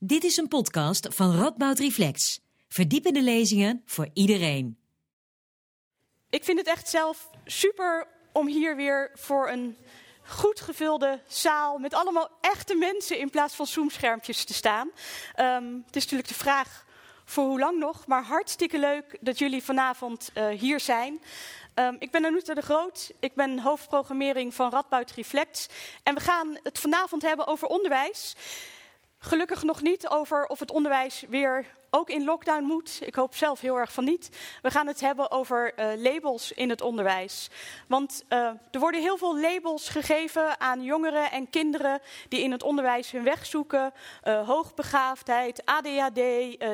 Dit is een podcast van Radboud Reflex. Verdiepende lezingen voor iedereen. Ik vind het echt zelf super om hier weer voor een goed gevulde zaal met allemaal echte mensen in plaats van zoomschermpjes te staan. Um, het is natuurlijk de vraag voor hoe lang nog, maar hartstikke leuk dat jullie vanavond uh, hier zijn. Um, ik ben Anouta de Groot, ik ben hoofdprogrammering van Radboud Reflect. En we gaan het vanavond hebben over onderwijs. Gelukkig nog niet over of het onderwijs weer ook in lockdown moet. Ik hoop zelf heel erg van niet. We gaan het hebben over uh, labels in het onderwijs. Want uh, er worden heel veel labels gegeven aan jongeren en kinderen die in het onderwijs hun weg zoeken. Uh, hoogbegaafdheid, ADHD,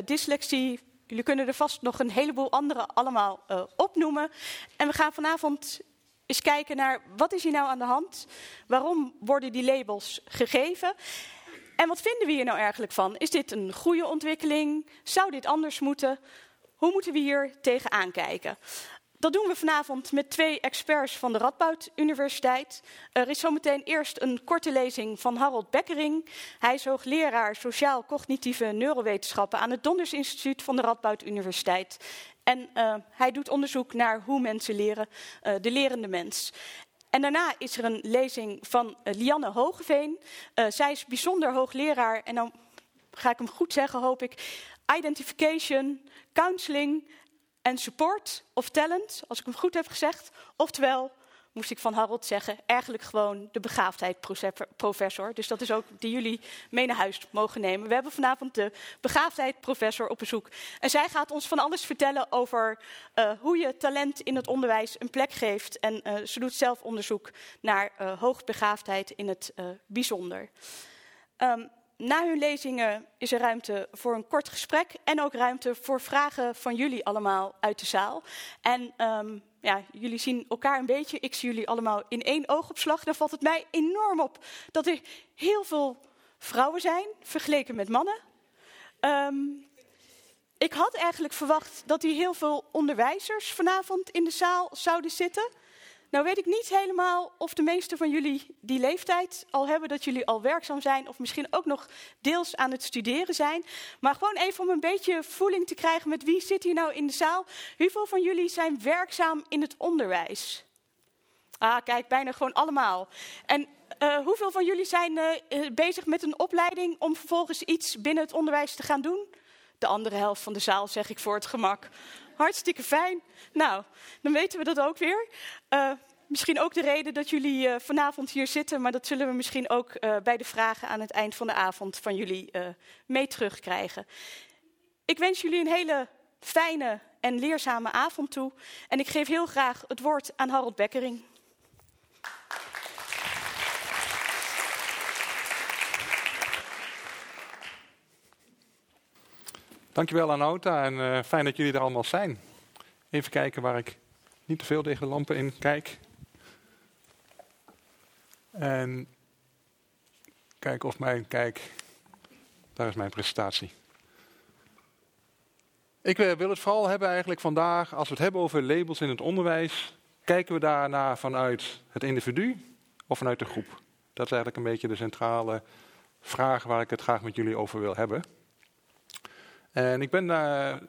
dyslexie. Jullie kunnen er vast nog een heleboel andere allemaal opnoemen. En we gaan vanavond eens kijken naar wat is hier nou aan de hand? Waarom worden die labels gegeven? En wat vinden we hier nou eigenlijk van? Is dit een goede ontwikkeling? Zou dit anders moeten? Hoe moeten we hier tegenaan kijken? Dat doen we vanavond met twee experts van de Radboud Universiteit. Er is zometeen eerst een korte lezing van Harold Bekkering. Hij is hoogleraar sociaal-cognitieve neurowetenschappen aan het Donders Instituut van de Radboud Universiteit. En uh, hij doet onderzoek naar hoe mensen leren, uh, de lerende mens. En daarna is er een lezing van uh, Lianne Hogeveen. Uh, zij is bijzonder hoogleraar en dan ga ik hem goed zeggen, hoop ik. Identification, counseling en support of talent, als ik hem goed heb gezegd. Oftewel moest ik van Harold zeggen, eigenlijk gewoon de begaafdheidsprofessor. Dus dat is ook die jullie mee naar huis mogen nemen. We hebben vanavond de begaafdheidsprofessor op bezoek. En zij gaat ons van alles vertellen over uh, hoe je talent in het onderwijs een plek geeft. En uh, ze doet zelf onderzoek naar uh, hoogbegaafdheid in het bijzonder. Um, na hun lezingen is er ruimte voor een kort gesprek en ook ruimte voor vragen van jullie allemaal uit de zaal. En um, ja, jullie zien elkaar een beetje. Ik zie jullie allemaal in één oogopslag. Dan valt het mij enorm op dat er heel veel vrouwen zijn, vergeleken met mannen. Um, ik had eigenlijk verwacht dat hier heel veel onderwijzers vanavond in de zaal zouden zitten. Nou weet ik niet helemaal of de meeste van jullie die leeftijd al hebben, dat jullie al werkzaam zijn of misschien ook nog deels aan het studeren zijn. Maar gewoon even om een beetje voeling te krijgen met wie zit hier nou in de zaal. Hoeveel van jullie zijn werkzaam in het onderwijs? Ah, kijk, bijna gewoon allemaal. En uh, hoeveel van jullie zijn uh, bezig met een opleiding om vervolgens iets binnen het onderwijs te gaan doen? De andere helft van de zaal zeg ik voor het gemak. Hartstikke fijn. Nou, dan weten we dat ook weer. Uh, misschien ook de reden dat jullie uh, vanavond hier zitten, maar dat zullen we misschien ook uh, bij de vragen aan het eind van de avond van jullie mee terugkrijgen. Ik wens jullie een hele fijne en leerzame avond toe. En ik geef heel graag het woord aan Harold Bekkering. Dankjewel Anouta en uh, fijn dat jullie er allemaal zijn. Even kijken waar ik niet te veel tegen de lampen in kijk. En kijken of mijn kijk. Daar is mijn presentatie. Ik uh, wil het vooral hebben eigenlijk vandaag, als we het hebben over labels in het onderwijs, kijken we daarna vanuit het individu of vanuit de groep? Dat is eigenlijk een beetje de centrale vraag waar ik het graag met jullie over wil hebben. En ik ben daar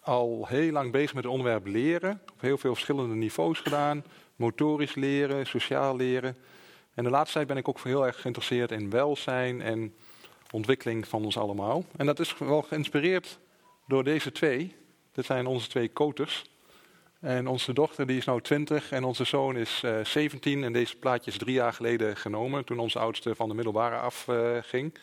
al heel lang bezig met het onderwerp leren. Op heel veel verschillende niveaus gedaan. Motorisch leren, sociaal leren. En de laatste tijd ben ik ook heel erg geïnteresseerd in welzijn en ontwikkeling van ons allemaal. En dat is wel geïnspireerd door deze twee. Dit zijn onze twee koters. En onze dochter die is nu 20 en onze zoon is uh, 17. En deze plaatje is drie jaar geleden genomen toen onze oudste van de middelbare afging. Uh,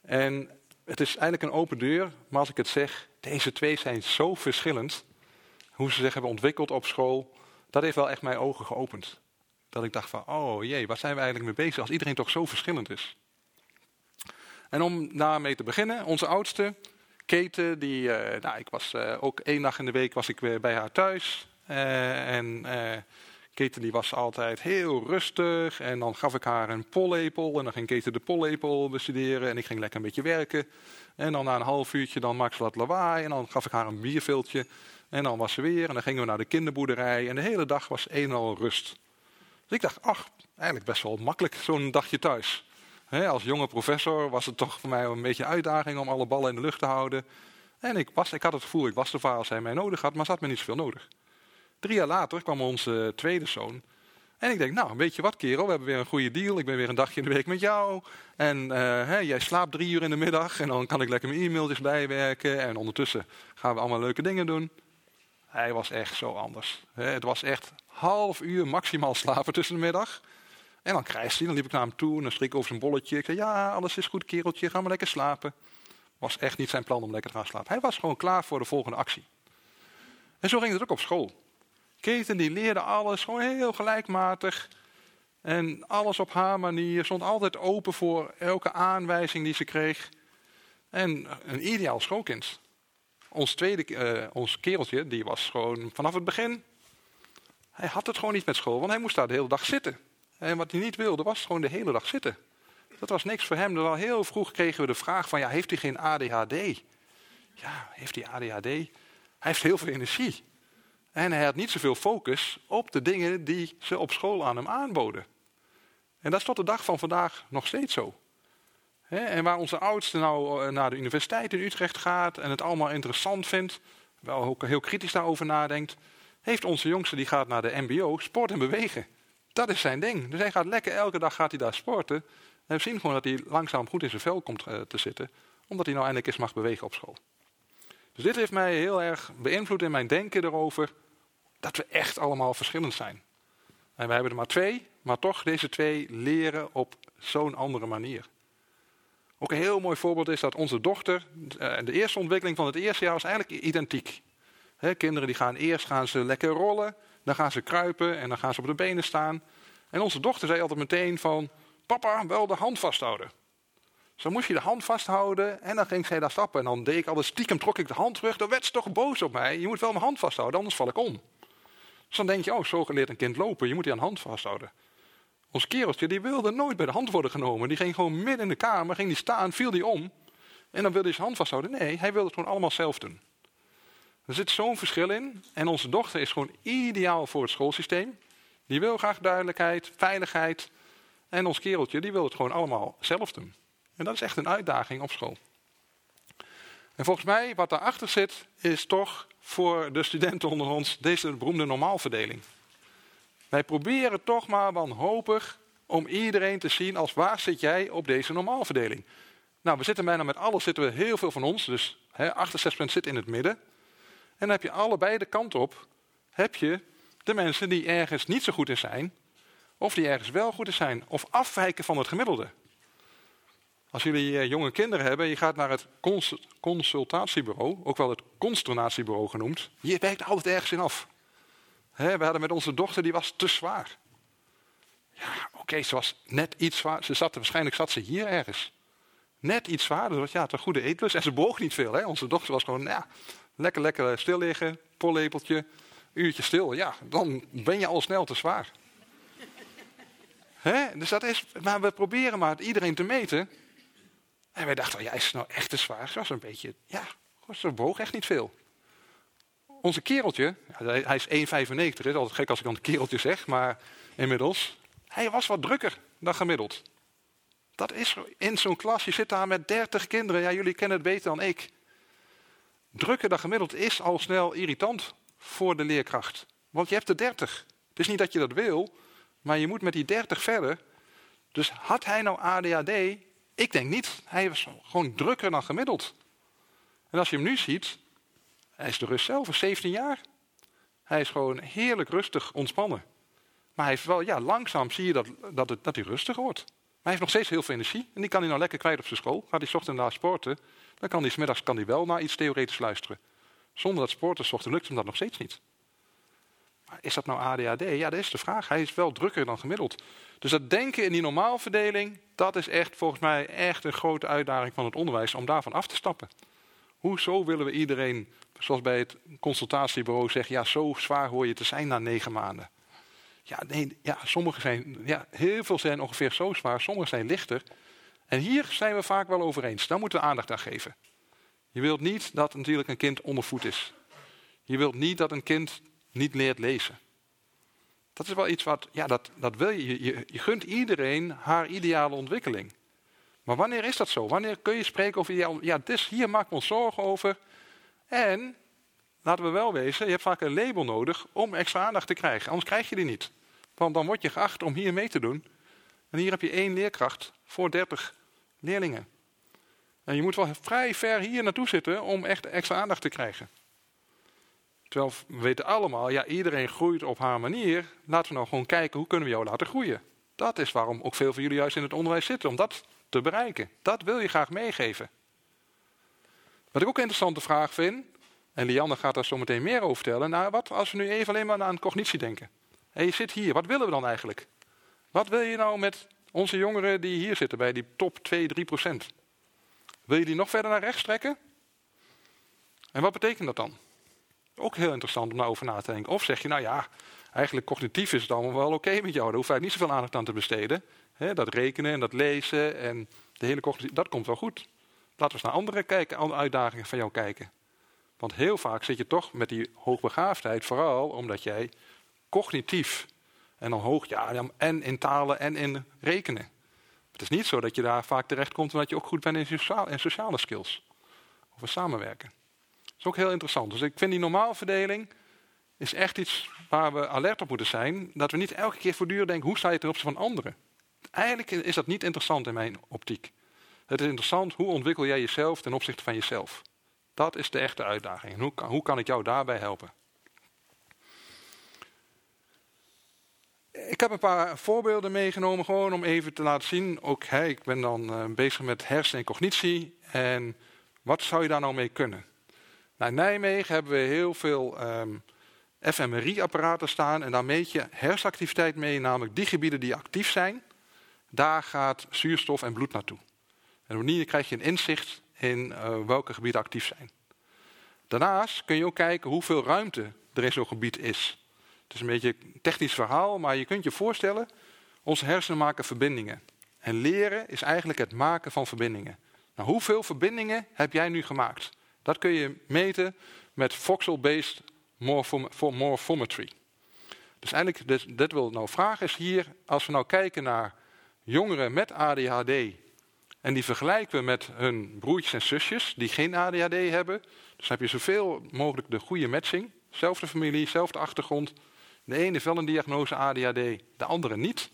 en het is eigenlijk een open deur, maar als ik het zeg, deze twee zijn zo verschillend. Hoe ze zich hebben ontwikkeld op school, dat heeft wel echt mijn ogen geopend. Dat ik dacht van, oh jee, waar zijn we eigenlijk mee bezig als iedereen toch zo verschillend is. En om daarmee te beginnen, onze oudste, Kate, die, uh, nou, ik was uh, ook één dag in de week was ik weer bij haar thuis. Uh, en Keten die was altijd heel rustig en dan gaf ik haar een pollepel en dan ging Keten de pollepel bestuderen en ik ging lekker een beetje werken. En dan na een half uurtje dan maakte ze wat lawaai en dan gaf ik haar een bierviltje en dan was ze weer en dan gingen we naar de kinderboerderij en de hele dag was en al rust. Dus ik dacht, ach, eigenlijk best wel makkelijk zo'n dagje thuis. als jonge professor was het toch voor mij een beetje een uitdaging om alle ballen in de lucht te houden. En ik, was, ik had het gevoel, ik was de vader als hij mij nodig had, maar ze had me niet zoveel nodig. Drie jaar later kwam onze tweede zoon. En ik denk, nou, weet je wat kerel, we hebben weer een goede deal. Ik ben weer een dagje in de week met jou. En hè, jij slaapt drie uur in de middag. En dan kan ik lekker mijn e-mailtjes bijwerken. En ondertussen gaan we allemaal leuke dingen doen. Hij was echt zo anders. Het was echt half uur maximaal slapen tussen de middag. En dan krijgt hij, dan liep ik naar hem toe en dan strik ik over zijn bolletje. Ik zei, ja, alles is goed kereltje, ga maar lekker slapen. Was echt niet zijn plan om lekker te gaan slapen. Hij was gewoon klaar voor de volgende actie. En zo ging het ook op school. Keten die leerde alles gewoon heel gelijkmatig. En alles op haar manier. Stond altijd open voor elke aanwijzing die ze kreeg. En een ideaal schoolkind. Ons tweede, uh, ons kereltje, die was gewoon vanaf het begin. Hij had het gewoon niet met school, want hij moest daar de hele dag zitten. En wat hij niet wilde, was gewoon de hele dag zitten. Dat was niks voor hem. Dus al heel vroeg kregen we de vraag van, ja, heeft hij geen ADHD? Ja, heeft hij ADHD? Hij heeft heel veel energie. En hij had niet zoveel focus op de dingen die ze op school aan hem aanboden. En dat is tot de dag van vandaag nog steeds zo. En waar onze oudste nou eh, naar de universiteit in Utrecht gaat en het allemaal interessant vindt, wel ook heel kritisch daarover nadenkt, heeft onze jongste die gaat naar de mbo, sport en bewegen. Dat is zijn ding. Dus hij gaat lekker, elke dag gaat hij daar sporten. En we zien gewoon dat hij langzaam goed in zijn vel komt eh, te zitten, omdat hij nou eindelijk eens mag bewegen op school. Dus dit heeft mij heel erg beïnvloed in mijn denken erover dat we echt allemaal verschillend zijn. En wij hebben er maar twee, maar toch deze twee leren op zo'n andere manier. Ook een heel mooi voorbeeld is dat onze dochter, eh, de eerste ontwikkeling van het eerste jaar was eigenlijk identiek. kinderen die gaan eerst gaan ze lekker rollen, dan gaan ze kruipen en dan gaan ze op de benen staan. En onze dochter zei altijd meteen van, papa, wel de hand vasthouden. Zo moest je de hand vasthouden en dan ging zij daar stappen. En dan deed ik altijd stiekem, trok ik de hand terug. Dan werd ze toch boos op mij. Je moet wel mijn hand vasthouden, anders val ik om. Dus dan denk je, oh, zo geleerd een kind lopen. Je moet die aan de hand vasthouden. Ons kereltje, die wilde nooit bij de hand worden genomen. Die ging gewoon midden in de kamer, ging die staan, viel die om. En dan wilde hij zijn hand vasthouden. Nee, hij wilde het gewoon allemaal zelf doen. Er zit zo'n verschil in. En onze dochter is gewoon ideaal voor het schoolsysteem. Die wil graag duidelijkheid, veiligheid. En ons kereltje, die wil het gewoon allemaal zelf doen. En dat is echt een uitdaging op school. En volgens mij, wat daarachter zit, is toch voor de studenten onder ons deze beroemde normaalverdeling. Wij proberen toch maar wanhopig om iedereen te zien als waar zit jij op deze normaalverdeling. Nou, we zitten bijna met alles, zitten we heel veel van ons, dus hè, 68% zit in het midden. En dan heb je allebei de kant op, heb je de mensen die ergens niet zo goed in zijn, of die ergens wel goed in zijn, of afwijken van het gemiddelde. Als jullie eh, jonge kinderen hebben, je gaat naar het consultatiebureau, ook wel het consternatiebureau genoemd. Je werkt altijd ergens in af. we hadden met onze dochter, die was te zwaar. Ja, oké, ze was net iets zwaar. Ze zat, waarschijnlijk zat ze hier ergens. Net iets zwaarder, dus ja, het een goede eetlust. En ze boog niet veel. Hè. Onze dochter was gewoon, ja, lekker, lekker stil liggen, pollepeltje, uurtje stil. Ja, dan ben je al snel te zwaar. Dus dat is, maar we proberen maar iedereen te meten. En wij dachten, ja, is nou echt te zwaar? Ze was een beetje, ja, ze boog echt niet veel. Onze kereltje, hij is 1,95, is altijd gek als ik dan kereltje zeg, maar inmiddels, hij was wat drukker dan gemiddeld. Dat is in zo'n klas, je zit daar met 30 kinderen, ja, jullie kennen het beter dan ik. Drukker dan gemiddeld is al snel irritant voor de leerkracht. Want je hebt er 30. Het is niet dat je dat wil, maar je moet met die 30 verder. Dus had hij nou ADHD, ik denk niet. Hij was gewoon drukker dan gemiddeld. En als je hem nu ziet, hij is de rust zelf, 17 jaar. Hij is gewoon heerlijk rustig ontspannen. Maar hij heeft wel, ja, langzaam zie je dat, dat, het, dat hij rustiger wordt. Maar hij heeft nog steeds heel veel energie. En die kan hij nou lekker kwijt op zijn school. Gaat hij ochtend naar sporten, dan kan hij smiddags kan hij wel naar iets theoretisch luisteren. Zonder dat sporten ochtend lukt hem dat nog steeds niet. Maar is dat nou ADHD? Ja, dat is de vraag. Hij is wel drukker dan gemiddeld. Dus dat denken in die normaalverdeling, dat is echt volgens mij echt een grote uitdaging van het onderwijs om daarvan af te stappen. Hoezo willen we iedereen, zoals bij het consultatiebureau zeggen, ja, zo zwaar hoor je te zijn na negen maanden. Ja, nee, ja, sommige zijn, ja, heel veel zijn ongeveer zo zwaar, sommige zijn lichter. En hier zijn we vaak wel over eens. Daar moeten we aandacht aan geven. Je wilt niet dat natuurlijk een kind ondervoed is. Je wilt niet dat een kind niet leert lezen. Dat is wel iets wat, ja, dat, dat wil je. je. Je gunt iedereen haar ideale ontwikkeling. Maar wanneer is dat zo? Wanneer kun je spreken over, ja, dus hier maken we ons zorgen over. En, laten we wel wezen, je hebt vaak een label nodig om extra aandacht te krijgen. Anders krijg je die niet. Want dan word je geacht om hier mee te doen. En hier heb je één leerkracht voor 30 leerlingen. En je moet wel vrij ver hier naartoe zitten om echt extra aandacht te krijgen. Terwijl we weten allemaal, ja, iedereen groeit op haar manier. Laten we nou gewoon kijken, hoe kunnen we jou laten groeien? Dat is waarom ook veel van jullie juist in het onderwijs zitten, om dat te bereiken. Dat wil je graag meegeven. Wat ik ook een interessante vraag vind, en Lianne gaat daar zo meteen meer over vertellen. Nou, wat als we nu even alleen maar aan cognitie denken? En je zit hier, wat willen we dan eigenlijk? Wat wil je nou met onze jongeren die hier zitten, bij die top 2, 3 procent? Wil je die nog verder naar rechts trekken? En wat betekent dat dan? Ook heel interessant om daarover na te denken. Of zeg je, nou ja, eigenlijk cognitief is het allemaal wel oké met jou. Daar hoef je niet zoveel aandacht aan te besteden. dat rekenen en dat lezen en de hele cognitie, dat komt wel goed. Laten we eens naar andere kijken, uitdagingen van jou kijken. Want heel vaak zit je toch met die hoogbegaafdheid, vooral omdat jij cognitief en dan hoog, ja, en in talen en in rekenen. Het is niet zo dat je daar vaak terecht komt omdat je ook goed bent in, in sociale skills. Of in samenwerken. Dat is ook heel interessant. Dus ik vind die normaalverdeling is echt iets waar we alert op moeten zijn. Dat we niet elke keer voortdurend denken, hoe sta je ten opzichte van anderen? Eigenlijk is dat niet interessant in mijn optiek. Het is interessant, hoe ontwikkel jij jezelf ten opzichte van jezelf? Dat is de echte uitdaging. hoe, hoe kan ik jou daarbij helpen? Ik heb een paar voorbeelden meegenomen, gewoon om even te laten zien. Ook ik ben dan uh, bezig met hersen en cognitie. En wat zou je daar nou mee kunnen? In Nijmegen hebben we heel veel um, ehm, fMRI-apparaten staan. En daar meet je hersenactiviteit mee, namelijk die gebieden die actief zijn. Daar gaat zuurstof en bloed naartoe. En op die manier krijg je een inzicht in uh, welke gebieden actief zijn. Daarnaast kun je ook kijken hoeveel ruimte er in zo'n gebied is. Het is een beetje een technisch verhaal, maar je kunt je voorstellen, onze hersenen maken verbindingen. En leren is eigenlijk het maken van verbindingen. Nou, hoeveel verbindingen heb jij nu gemaakt? Dat kun je meten met voxel-based morphometry. Dus eigenlijk, dit, dit wil nou vragen is hier, als we nou kijken naar jongeren met ADHD en die vergelijken we met hun broertjes en zusjes die geen ADHD hebben, dus heb je zoveel mogelijk de goede matching, zelfde familie, zelfde achtergrond, de ene wel een diagnose ADHD, de andere niet.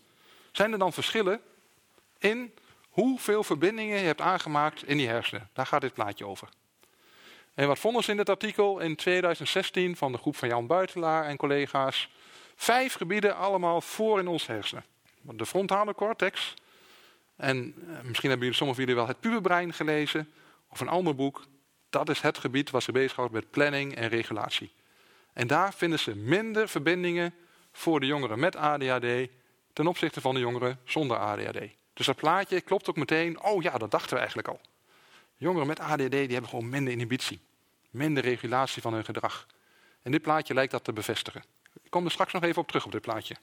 Zijn er dan verschillen in hoeveel verbindingen je hebt aangemaakt in die hersenen? Daar gaat dit plaatje over. En wat vonden ze in dit artikel in 2016 van de groep van Jan Buitelaar en collega's? Vijf gebieden allemaal voor in ons hersenen. De frontale cortex. En eh, misschien hebben jullie, sommigen van jullie wel het puberbrein gelezen. Of een ander boek. Dat is het gebied waar ze bezighouden met planning en regulatie. En daar vinden ze minder verbindingen voor de jongeren met ADHD ten opzichte van de jongeren zonder ADHD. Dus dat plaatje klopt ook meteen, oh ja, dat dachten we eigenlijk al. Jongeren met ADHD die hebben gewoon minder inhibitie, minder regulatie van hun gedrag. En dit plaatje lijkt dat te bevestigen. Ik kom er straks nog even op terug op dit plaatje.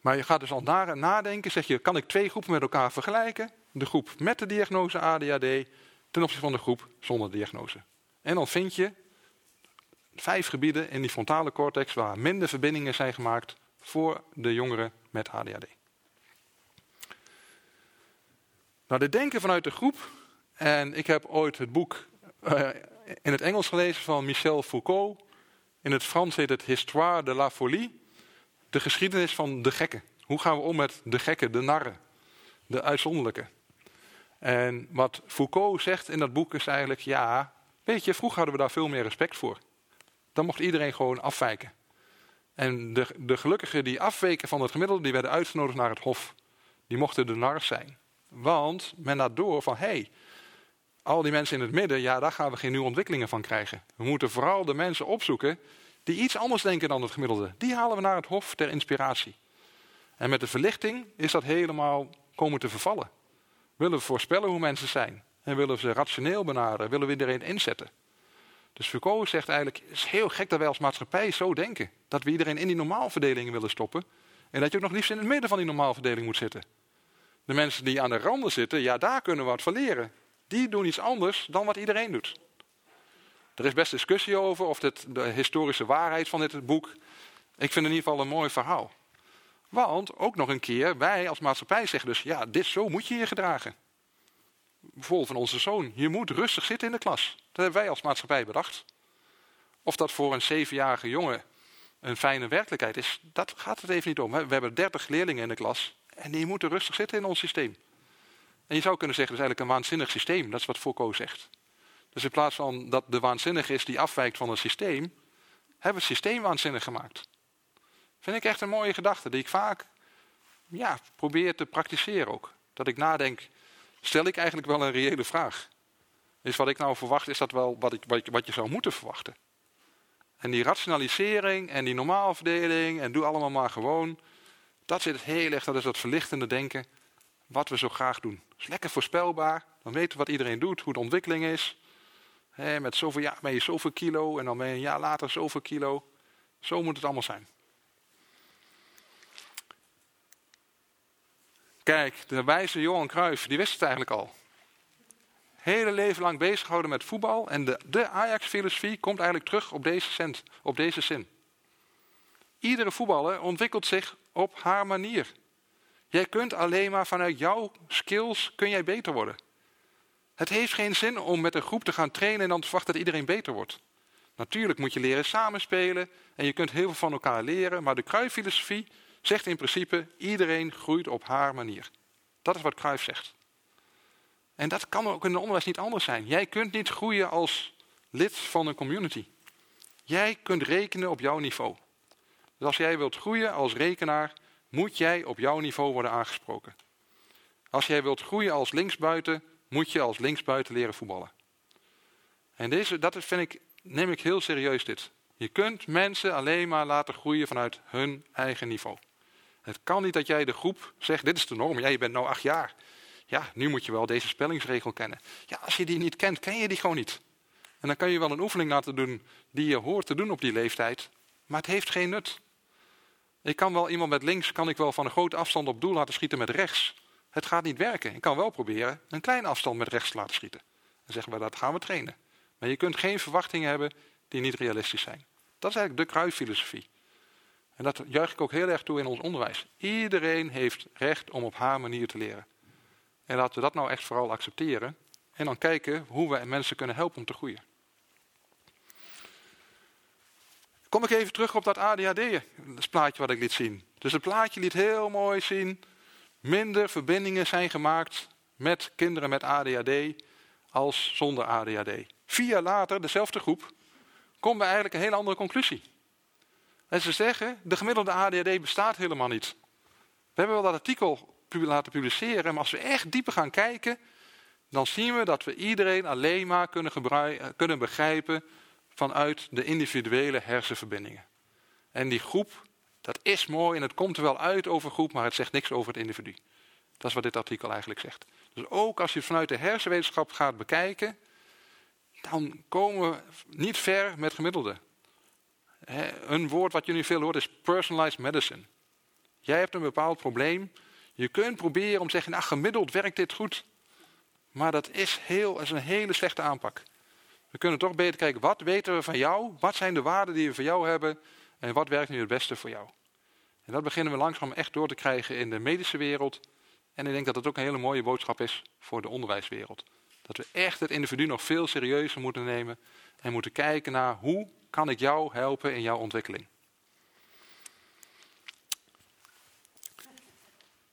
Maar je gaat dus al nadenken, zeg je, kan ik twee groepen met elkaar vergelijken? De groep met de diagnose ADHD ten opzichte van de groep zonder diagnose. En dan vind je vijf gebieden in die frontale cortex waar minder verbindingen zijn gemaakt voor de jongeren met ADHD. Nou, dit denken vanuit de groep. En ik heb ooit het boek uh, in het Engels gelezen van Michel Foucault. In het Frans heet het Histoire de la folie. De geschiedenis van de gekken. Hoe gaan we om met de gekken, de narren, de uitzonderlijke? En wat Foucault zegt in dat boek is eigenlijk, ja, weet je, vroeger hadden we daar veel meer respect voor. Dan mocht iedereen gewoon afwijken. En de, de gelukkigen die afweken van het gemiddelde, die werden uitgenodigd naar het hof. Die mochten de nars zijn. Want men had door van, hé, hey, al die mensen in het midden, ja, daar gaan we geen nieuwe ontwikkelingen van krijgen. We moeten vooral de mensen opzoeken die iets anders denken dan het gemiddelde. Die halen we naar het hof ter inspiratie. En met de verlichting is dat helemaal komen te vervallen. Willen we voorspellen hoe mensen zijn? En willen we ze rationeel benaderen? Willen we iedereen inzetten? Dus Foucault zegt eigenlijk, het is heel gek dat wij als maatschappij zo denken. Dat we iedereen in die normaalverdelingen willen stoppen. En dat je ook nog liefst in het midden van die normaalverdeling moet zitten. De mensen die aan de randen zitten, ja daar kunnen we wat van leren. Die doen iets anders dan wat iedereen doet. Er is best discussie over of de historische waarheid van dit boek. Ik vind in ieder geval een mooi verhaal. Want ook nog een keer, wij als maatschappij zeggen dus, ja, dit zo moet je je gedragen. Bijvoorbeeld van onze zoon, je moet rustig zitten in de klas. Dat hebben wij als maatschappij bedacht. Of dat voor een zevenjarige jongen een fijne werkelijkheid is, dat gaat het even niet om. We hebben dertig leerlingen in de klas en die moeten rustig zitten in ons systeem. En je zou kunnen zeggen, dat is eigenlijk een waanzinnig systeem. Dat is wat Foucault zegt. Dus in plaats van dat de waanzinnige is die afwijkt van het systeem, hebben we het systeem waanzinnig gemaakt. Vind ik echt een mooie gedachte die ik vaak ja, probeer te praktiseren ook. Dat ik nadenk, stel ik eigenlijk wel een reële vraag? Is wat ik nou verwacht, is dat wel wat, ik, wat je zou moeten verwachten? En die rationalisering en die normaalverdeling en doe allemaal maar gewoon. Dat zit heel erg, dat is dat verlichtende denken. Wat we zo graag doen. Dat is lekker voorspelbaar. Dan weten we wat iedereen doet, hoe de ontwikkeling is. met zoveel jaar ben je zoveel kilo en dan ben je een jaar later zoveel kilo. Zo moet het allemaal zijn. Kijk, de wijze Johan Cruijff, die wist het eigenlijk al. Hele leven lang bezig gehouden met voetbal. En de, de Ajax-filosofie komt eigenlijk terug op deze, cent, op deze zin. Iedere voetballer ontwikkelt zich op haar manier. Jij kunt alleen maar vanuit jouw skills kun jij beter worden. Het heeft geen zin om met een groep te gaan trainen en dan te verwachten dat iedereen beter wordt. Natuurlijk moet je leren samenspelen en je kunt heel veel van elkaar leren, maar de Cruyff-filosofie zegt in principe iedereen groeit op haar manier. Dat is wat Cruyff zegt. En dat kan ook in het onderwijs niet anders zijn. Jij kunt niet groeien als lid van een community. Jij kunt rekenen op jouw niveau. Dus als jij wilt groeien als rekenaar, moet jij op jouw niveau worden aangesproken. Als jij wilt groeien als linksbuiten, moet je als linksbuiten leren voetballen. En deze, dat vind ik, neem ik heel serieus dit. Je kunt mensen alleen maar laten groeien vanuit hun eigen niveau. Het kan niet dat jij de groep zegt, dit is de norm, jij bent nou acht jaar. Ja, nu moet je wel deze spellingsregel kennen. Ja, als je die niet kent, ken je die gewoon niet. En dan kan je wel een oefening laten doen die je hoort te doen op die leeftijd. Maar het heeft geen nut. Ik kan wel iemand met links, kan ik wel van een grote afstand op doel laten schieten met rechts. Het gaat niet werken. Ik kan wel proberen een kleine afstand met rechts te laten schieten. Dan zeggen we, dat gaan we trainen. Maar je kunt geen verwachtingen hebben die niet realistisch zijn. Dat is eigenlijk de kruisfilosofie. En dat juich ik ook heel erg toe in ons onderwijs. Iedereen heeft recht om op haar manier te leren. En laten we dat nou echt vooral accepteren. En dan kijken hoe we mensen kunnen helpen om te groeien. Kom ik even terug op dat ADHD, dat plaatje wat ik liet zien. Dus het plaatje liet heel mooi zien. Minder verbindingen zijn gemaakt met kinderen met ADHD als zonder ADHD. Vier jaar later, dezelfde groep, komen we eigenlijk een hele andere conclusie. En ze zeggen, de gemiddelde ADHD bestaat helemaal niet. We hebben wel dat artikel laten publiceren. Maar als we echt dieper gaan kijken, dan zien we dat we iedereen alleen maar kunnen, kunnen begrijpen vanuit de individuele hersenverbindingen. En die groep, dat is mooi en het komt er wel uit over groep, maar het zegt niks over het individu. Dat is wat dit artikel eigenlijk zegt. Dus ook als je vanuit de hersenwetenschap gaat bekijken, dan komen we niet ver met gemiddelde. Een woord wat jullie veel hoort is personalized medicine. Jij hebt een bepaald probleem je kunt proberen om te zeggen, nou gemiddeld werkt dit goed. Maar dat is, heel, dat is een hele slechte aanpak. We kunnen toch beter kijken, wat weten we van jou? Wat zijn de waarden die we van jou hebben? En wat werkt nu het beste voor jou? En dat beginnen we langzaam echt door te krijgen in de medische wereld. En ik denk dat het ook een hele mooie boodschap is voor de onderwijswereld. Dat we echt het individu nog veel serieuzer moeten nemen. En moeten kijken naar hoe kan ik jou helpen in jouw ontwikkeling.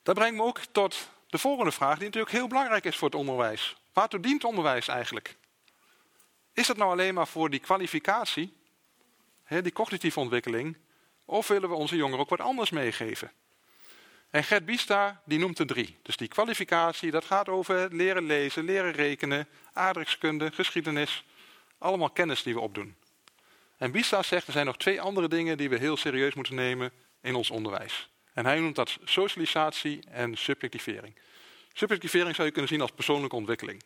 Dat brengt me ook tot de volgende vraag, die natuurlijk heel belangrijk is voor het onderwijs. Waartoe dient onderwijs eigenlijk? Is dat nou alleen maar voor die kwalificatie, die cognitieve ontwikkeling, of willen we onze jongeren ook wat anders meegeven? En Gert Bista die noemt er drie. Dus die kwalificatie, dat gaat over leren lezen, leren rekenen, aardrijkskunde, geschiedenis. Allemaal kennis die we opdoen. En Bista zegt er zijn nog twee andere dingen die we heel serieus moeten nemen in ons onderwijs. En hij noemt dat socialisatie en subjectivering. Subjectivering zou je kunnen zien als persoonlijke ontwikkeling.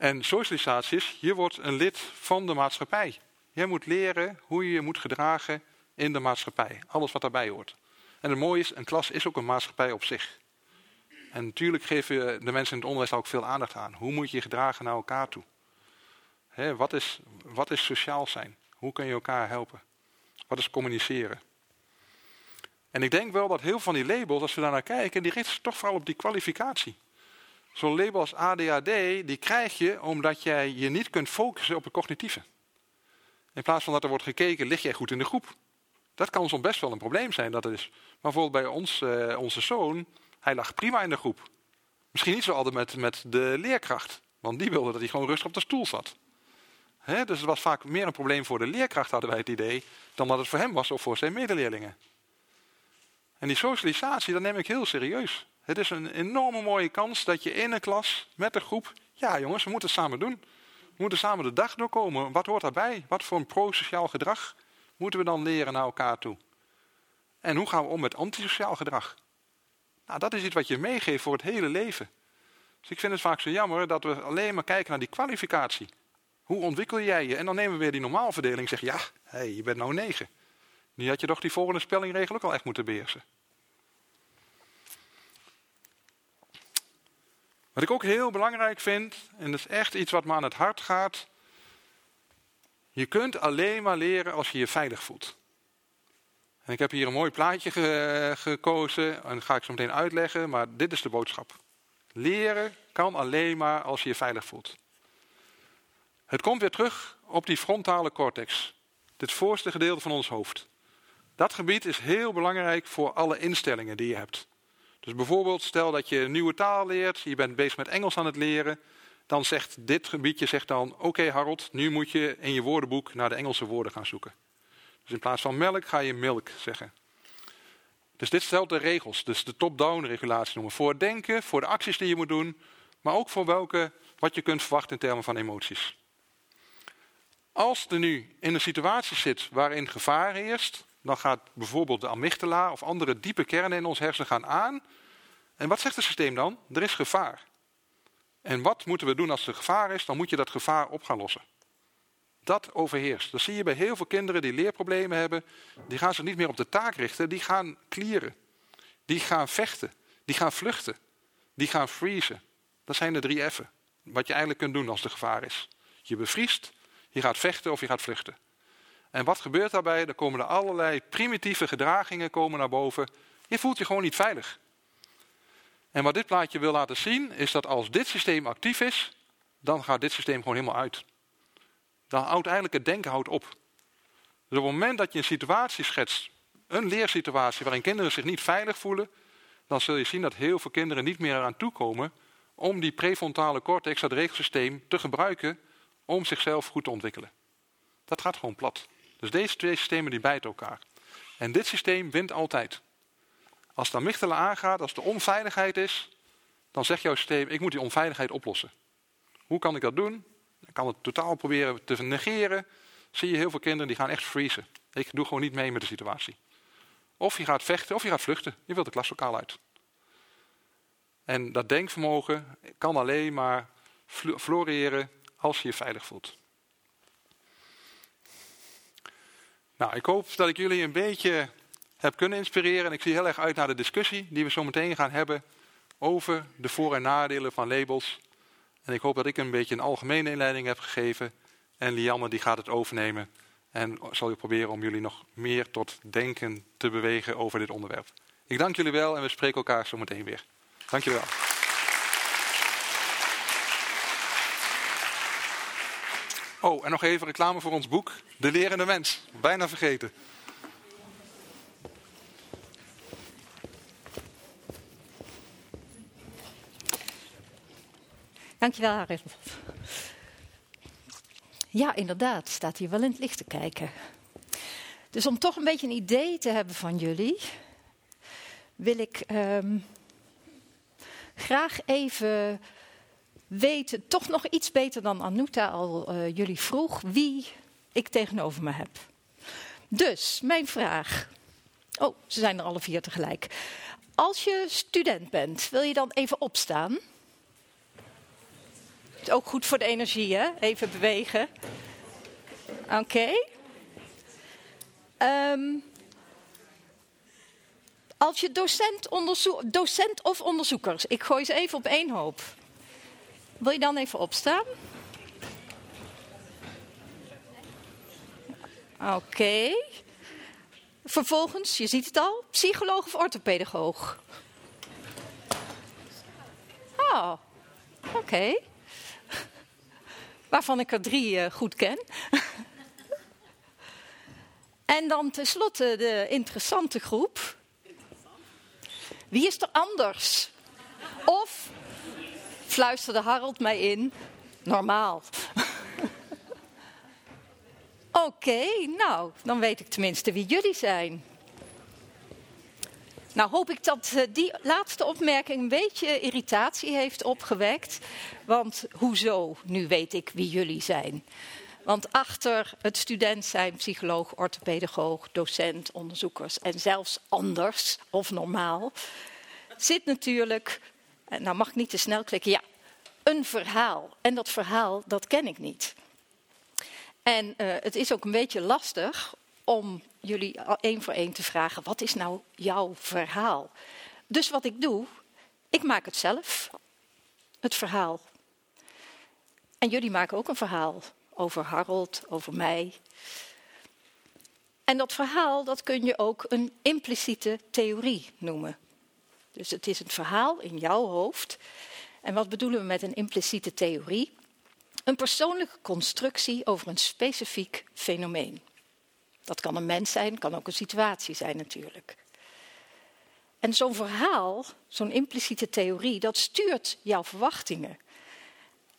En socialisatie is, je wordt een lid van de maatschappij. Jij moet leren hoe je je moet gedragen in de maatschappij. Alles wat daarbij hoort. En het mooie is, een klas is ook een maatschappij op zich. En natuurlijk geven de mensen in het onderwijs ook veel aandacht aan. Hoe moet je je gedragen naar elkaar toe? wat, is, wat is sociaal zijn? Hoe kun je elkaar helpen? Wat is communiceren? En ik denk wel dat heel veel van die labels, als we daar naar kijken, die richten zich toch vooral op die kwalificatie. Zo'n label als ADHD, die krijg je omdat jij je niet kunt focussen op het cognitieve. In plaats van dat er wordt gekeken, lig jij goed in de groep? Dat kan soms best wel een probleem zijn. Dat is. Maar bijvoorbeeld bij ons, uh, onze zoon, hij lag prima in de groep. Misschien niet zo altijd met, met de leerkracht. Want die wilde dat hij gewoon rustig op de stoel zat. Dus het was vaak meer een probleem voor de leerkracht, hadden wij het idee, dan dat het voor hem was of voor zijn medeleerlingen. En die socialisatie, dat neem ik heel serieus. Het is een enorme mooie kans dat je in een klas met een groep, ja jongens, we moeten het samen doen. We moeten samen de dag doorkomen. Wat hoort daarbij? Wat voor een prosociaal gedrag moeten we dan leren naar elkaar toe? En hoe gaan we om met antisociaal gedrag? Nou, dat is iets wat je meegeeft voor het hele leven. Dus ik vind het vaak zo jammer dat we alleen maar kijken naar die kwalificatie. Hoe ontwikkel jij je? En dan nemen we weer die normaalverdeling en zeggen, ja, hey, je bent nou negen. Nu had je toch die volgende spellingregel ook al echt moeten beheersen. Wat ik ook heel belangrijk vind, en dat is echt iets wat me aan het hart gaat. Je kunt alleen maar leren als je je veilig voelt. En ik heb hier een mooi plaatje gekozen en dat ga ik zo meteen uitleggen, maar dit is de boodschap. Leren kan alleen maar als je je veilig voelt. Het komt weer terug op die frontale cortex, dit voorste gedeelte van ons hoofd. Dat gebied is heel belangrijk voor alle instellingen die je hebt. Dus bijvoorbeeld, stel dat je een nieuwe taal leert, je bent bezig met Engels aan het leren, dan zegt dit gebiedje zegt dan, oké Harold, nu moet je in je woordenboek naar de Engelse woorden gaan zoeken. Dus in plaats van melk ga je milk zeggen. Dus dit stelt de regels, dus de top-down regulatie noemen. Voor het denken, voor de acties die je moet doen, maar ook voor welke, wat je kunt verwachten in termen van emoties. Als er nu in een situatie zit waarin gevaar heerst, dan gaat bijvoorbeeld de amygdala of andere diepe kernen in ons hersenen gaan aan. En wat zegt het systeem dan? Er is gevaar. En wat moeten we doen als er gevaar is? Dan moet je dat gevaar op gaan lossen. Dat overheerst. Dat zie je bij heel veel kinderen die leerproblemen hebben. Die gaan zich niet meer op de taak richten. Die gaan klieren. Die gaan vechten. Die gaan vluchten. Die gaan freezen. Dat zijn de drie F'en. Wat je eigenlijk kunt doen als er gevaar is. Je bevriest, je gaat vechten of je gaat vluchten. En wat gebeurt daarbij? Er komen er allerlei primitieve gedragingen komen naar boven. Je voelt je gewoon niet veilig. En wat dit plaatje wil laten zien, is dat als dit systeem actief is, dan gaat dit systeem gewoon helemaal uit. Dan houdt eigenlijk het denken houdt op. Dus op het moment dat je een situatie schetst, een leersituatie waarin kinderen zich niet veilig voelen, dan zul je zien dat heel veel kinderen niet meer eraan toekomen om die prefrontale cortex, dat regelsysteem, te gebruiken om zichzelf goed te ontwikkelen. Dat gaat gewoon plat. Dus deze twee systemen die bijten elkaar. En dit systeem wint altijd. Als de amygdala aangaat, als de onveiligheid is, dan zegt jouw systeem, ik moet die onveiligheid oplossen. Hoe kan ik dat doen? Ik kan het totaal proberen te negeren. Zie je heel veel kinderen die gaan echt freezen. Ik doe gewoon niet mee met de situatie. Of je gaat vechten of je gaat vluchten. Je wilt de klaslokaal uit. En dat denkvermogen kan alleen maar floreren als je je veilig voelt. Nou, ik hoop dat ik jullie een beetje heb kunnen inspireren. En ik zie heel erg uit naar de discussie die we zo meteen gaan hebben over de voor- en nadelen van labels. En ik hoop dat ik een beetje een algemene inleiding heb gegeven. En Lianne die gaat het overnemen. En zal je proberen om jullie nog meer tot denken te bewegen over dit onderwerp. Ik dank jullie wel en we spreken elkaar zo meteen weer. Dank jullie wel. Oh, en nog even reclame voor ons boek, De Lerende Mens. Bijna vergeten. Dankjewel, Harold. Ja, inderdaad, staat hier wel in het licht te kijken. Dus om toch een beetje een idee te hebben van jullie, wil ik um, graag even weten, toch nog iets beter dan Anuta al uh, jullie vroeg, wie ik tegenover me heb. Dus, mijn vraag. Oh, ze zijn er alle vier tegelijk. Als je student bent, wil je dan even opstaan? Is ook goed voor de energie, hè? Even bewegen. Oké. Um, als je docent, docent of onderzoekers, ik gooi ze even op één hoop. Wil je dan even opstaan? Oké. Vervolgens, je ziet het al, psycholoog of orthopedagoog? Oh, oké. Waarvan ik er drie uh, goed ken. en dan tenslotte de interessante groep. Wie is er anders? Of, fluisterde Harold mij in, normaal. Oké, nou, dan weet ik tenminste wie jullie zijn. Nou hoop ik dat uh, die laatste opmerking een beetje irritatie heeft opgewekt. Want hoezo, nu weet ik wie jullie zijn. Want achter het student zijn psycholoog, orthopedagoog, docent, onderzoekers en zelfs anders of normaal zit natuurlijk, nou mag ik niet te snel klikken, ja, een verhaal. En dat verhaal, dat ken ik niet. En uh, het is ook een beetje lastig om jullie één voor één te vragen: wat is nou jouw verhaal? Dus wat ik doe, ik maak het zelf, het verhaal. En jullie maken ook een verhaal over Harold, over mij. En dat verhaal, dat kun je ook een impliciete theorie noemen. Dus het is het verhaal in jouw hoofd. En wat bedoelen we met een impliciete theorie? Een persoonlijke constructie over een specifiek fenomeen. Dat kan een mens zijn, kan ook een situatie zijn natuurlijk. En zo'n verhaal, zo'n impliciete theorie, dat stuurt jouw verwachtingen.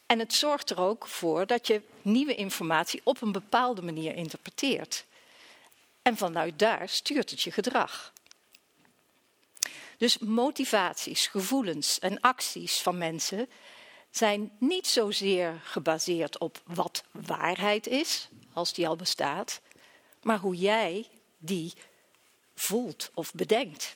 En het zorgt er ook voor dat je nieuwe informatie op een bepaalde manier interpreteert. En vanuit daar stuurt het je gedrag. Dus motivaties, gevoelens en acties van mensen zijn niet zozeer gebaseerd op wat waarheid is, als die al bestaat, maar hoe jij die voelt of bedenkt.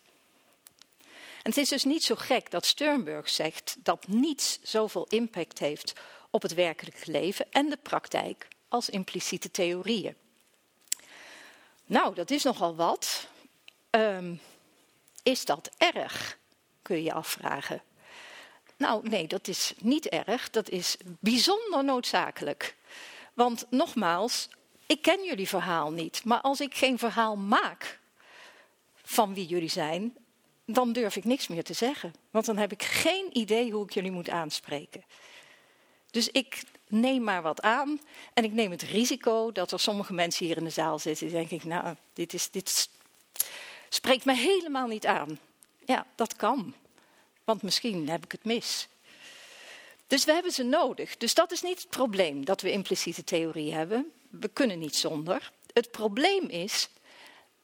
En het is dus niet zo gek dat Sternberg zegt dat niets zoveel impact heeft op het werkelijke leven en de praktijk als impliciete theorieën. Nou, dat is nogal wat. Um, is dat erg? Kun je je afvragen. Nou, nee, dat is niet erg. Dat is bijzonder noodzakelijk. Want nogmaals, ik ken jullie verhaal niet. Maar als ik geen verhaal maak van wie jullie zijn, dan durf ik niks meer te zeggen. Want dan heb ik geen idee hoe ik jullie moet aanspreken. Dus ik neem maar wat aan en ik neem het risico dat er sommige mensen hier in de zaal zitten. Die denk ik, nou, dit, is, dit spreekt me helemaal niet aan. Ja, dat kan. Want misschien heb ik het mis. Dus we hebben ze nodig. Dus dat is niet het probleem dat we impliciete theorie hebben. We kunnen niet zonder. Het probleem is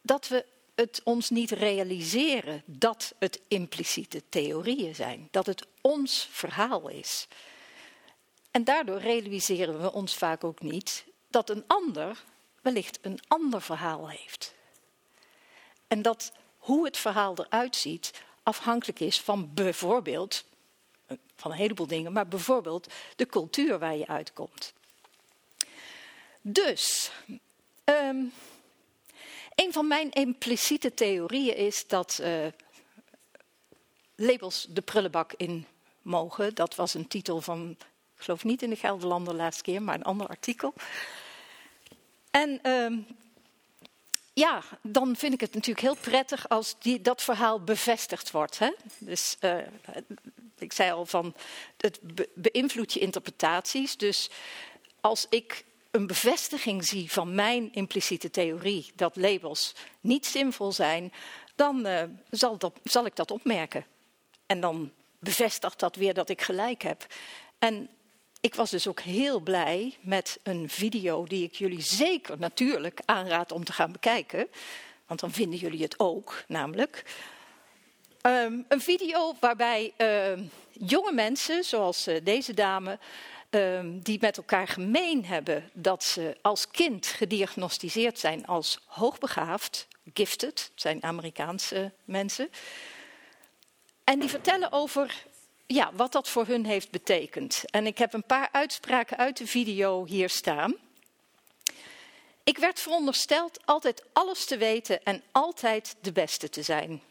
dat we het ons niet realiseren dat het impliciete theorieën zijn. Dat het ons verhaal is. En daardoor realiseren we ons vaak ook niet dat een ander wellicht een ander verhaal heeft. En dat hoe het verhaal eruit ziet afhankelijk is van bijvoorbeeld, van een heleboel dingen, maar bijvoorbeeld de cultuur waar je uitkomt. Dus, um, een van mijn impliciete theorieën is dat uh, labels de prullenbak in mogen. Dat was een titel van, ik geloof niet in de Gelderlander laatste keer, maar een ander artikel. En um, ja, dan vind ik het natuurlijk heel prettig als die, dat verhaal bevestigd wordt. Hè? Dus uh, ik zei al van, het be beïnvloedt je interpretaties. Dus als ik een bevestiging zie van mijn impliciete theorie dat labels niet zinvol zijn, dan uh, zal, dat, zal ik dat opmerken. En dan bevestigt dat weer dat ik gelijk heb. En ik was dus ook heel blij met een video die ik jullie zeker natuurlijk aanraad om te gaan bekijken. Want dan vinden jullie het ook, namelijk. Um, een video waarbij uh, jonge mensen, zoals uh, deze dame, um, die met elkaar gemeen hebben dat ze als kind gediagnosticeerd zijn als hoogbegaafd, gifted, zijn Amerikaanse mensen. En die vertellen over ja, wat dat voor hun heeft betekend. En ik heb een paar uitspraken uit de video hier staan. Ik werd verondersteld altijd alles te weten en altijd de beste te zijn.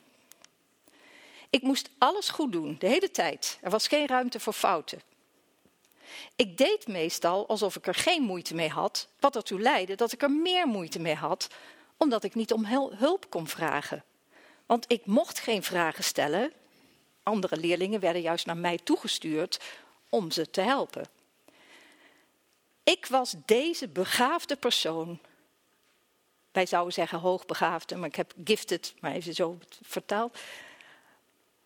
Ik moest alles goed doen, de hele tijd. Er was geen ruimte voor fouten. Ik deed meestal alsof ik er geen moeite mee had, wat ertoe leidde dat ik er meer moeite mee had omdat ik niet om hulp kon vragen. Want ik mocht geen vragen stellen. Andere leerlingen werden juist naar mij toegestuurd om ze te helpen. Ik was deze begaafde persoon. Wij zouden zeggen hoogbegaafde, maar ik heb gifted, maar even zo vertaald.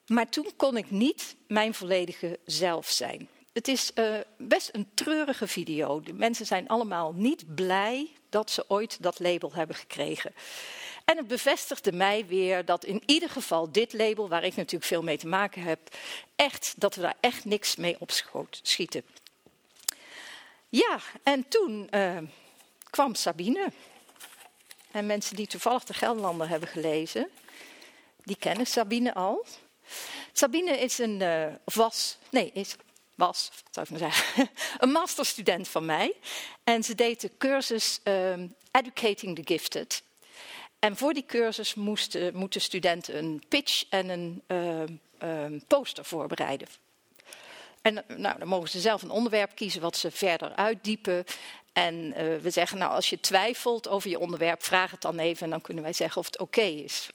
Maar toen kon ik niet mijn volledige zelf zijn. Het is uh, best een treurige video. De mensen zijn allemaal niet blij dat ze ooit dat label hebben gekregen. En het bevestigde mij weer dat in ieder geval dit label, waar ik natuurlijk veel mee te maken heb, echt, dat we daar echt niks mee op schieten. Ja, en toen uh, kwam Sabine. En mensen die toevallig de Gelderlander hebben gelezen, die kennen Sabine al. Sabine is een, uh, was, nee, is, was, zou ik maar zeggen, een masterstudent van mij. En ze deed de cursus um, Educating the Gifted. En voor die cursus moesten, moeten studenten een pitch en een uh, poster voorbereiden. En nou, dan mogen ze zelf een onderwerp kiezen wat ze verder uitdiepen. En we zeggen, nou, als je twijfelt over je onderwerp, vraag het dan even en dan kunnen wij zeggen of het oké is.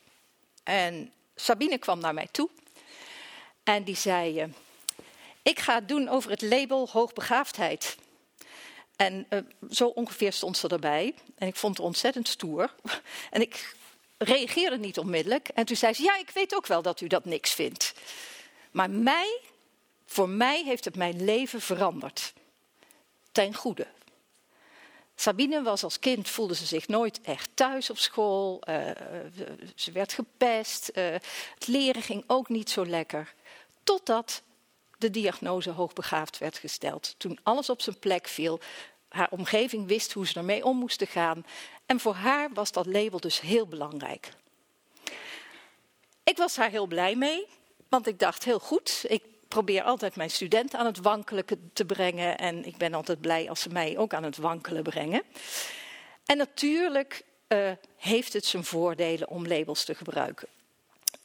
En Sabine kwam naar mij toe en die zei: Ik ga het doen over het label hoogbegaafdheid. En uh, zo ongeveer stond ze erbij. En ik vond het ontzettend stoer. En ik reageerde niet onmiddellijk. En toen zei ze: Ja, ik weet ook wel dat u dat niks vindt. Maar mij, voor mij heeft het mijn leven veranderd. Ten goede. Sabine was als kind, voelde ze zich nooit echt thuis op school. Uh, ze werd gepest. Het leren ging ook niet zo lekker. Totdat de diagnose hoogbegaafd werd gesteld. Toen alles op zijn plek viel, haar omgeving wist hoe ze ermee om moesten gaan. En voor haar was dat label dus heel belangrijk. Ik was daar heel blij mee, want ik dacht heel goed. Ik probeer altijd mijn studenten aan het wankelen te brengen. En ik ben altijd blij als ze mij ook aan het wankelen brengen. En natuurlijk uh, heeft het zijn voordelen om labels te gebruiken.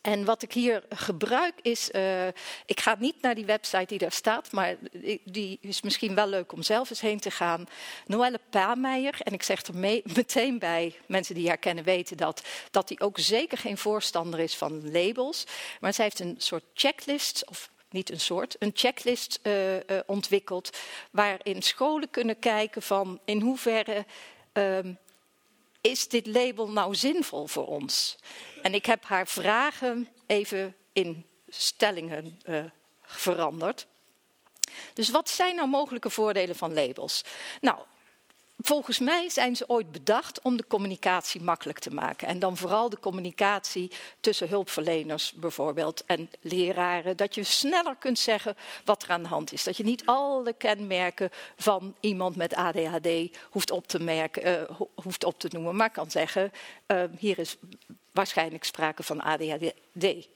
En wat ik hier gebruik is, uh, ik ga niet naar die website die daar staat, maar die is misschien wel leuk om zelf eens heen te gaan. Noelle Pameijer, en ik zeg er meteen bij, mensen die haar kennen weten dat, dat hij ook zeker geen voorstander is van labels. Maar zij heeft een soort checklist, of niet een soort, een checklist uh, uh, ontwikkeld, waarin scholen kunnen kijken van in hoeverre um, is dit label nou zinvol voor ons? En ik heb haar vragen even in stellingen uh, veranderd. Dus wat zijn nou mogelijke voordelen van labels? Nou, volgens mij zijn ze ooit bedacht om de communicatie makkelijk te maken. En dan vooral de communicatie tussen hulpverleners bijvoorbeeld en leraren. Dat je sneller kunt zeggen wat er aan de hand is. Dat je niet alle kenmerken van iemand met ADHD hoeft op te, merken, uh, hoeft op te noemen. Maar kan zeggen, uh, hier is waarschijnlijk sprake van ADHD.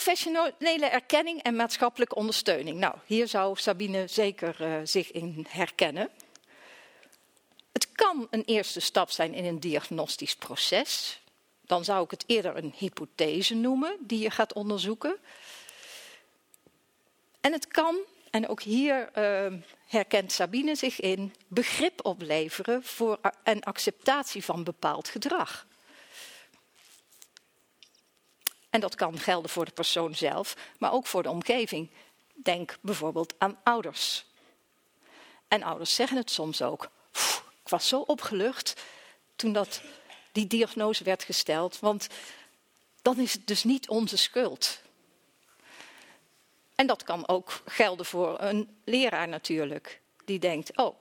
Professionele erkenning en maatschappelijke ondersteuning. Nou, hier zou Sabine zeker uh, zich in herkennen. Het kan een eerste stap zijn in een diagnostisch proces. Dan zou ik het eerder een hypothese noemen die je gaat onderzoeken. En het kan, en ook hier uh, herkent Sabine zich in, begrip opleveren voor en acceptatie van bepaald gedrag. En dat kan gelden voor de persoon zelf, maar ook voor de omgeving. Denk bijvoorbeeld aan ouders. En ouders zeggen het soms ook. Ik was zo opgelucht toen dat, die diagnose werd gesteld, want dan is het dus niet onze schuld. En dat kan ook gelden voor een leraar natuurlijk, die denkt, oh,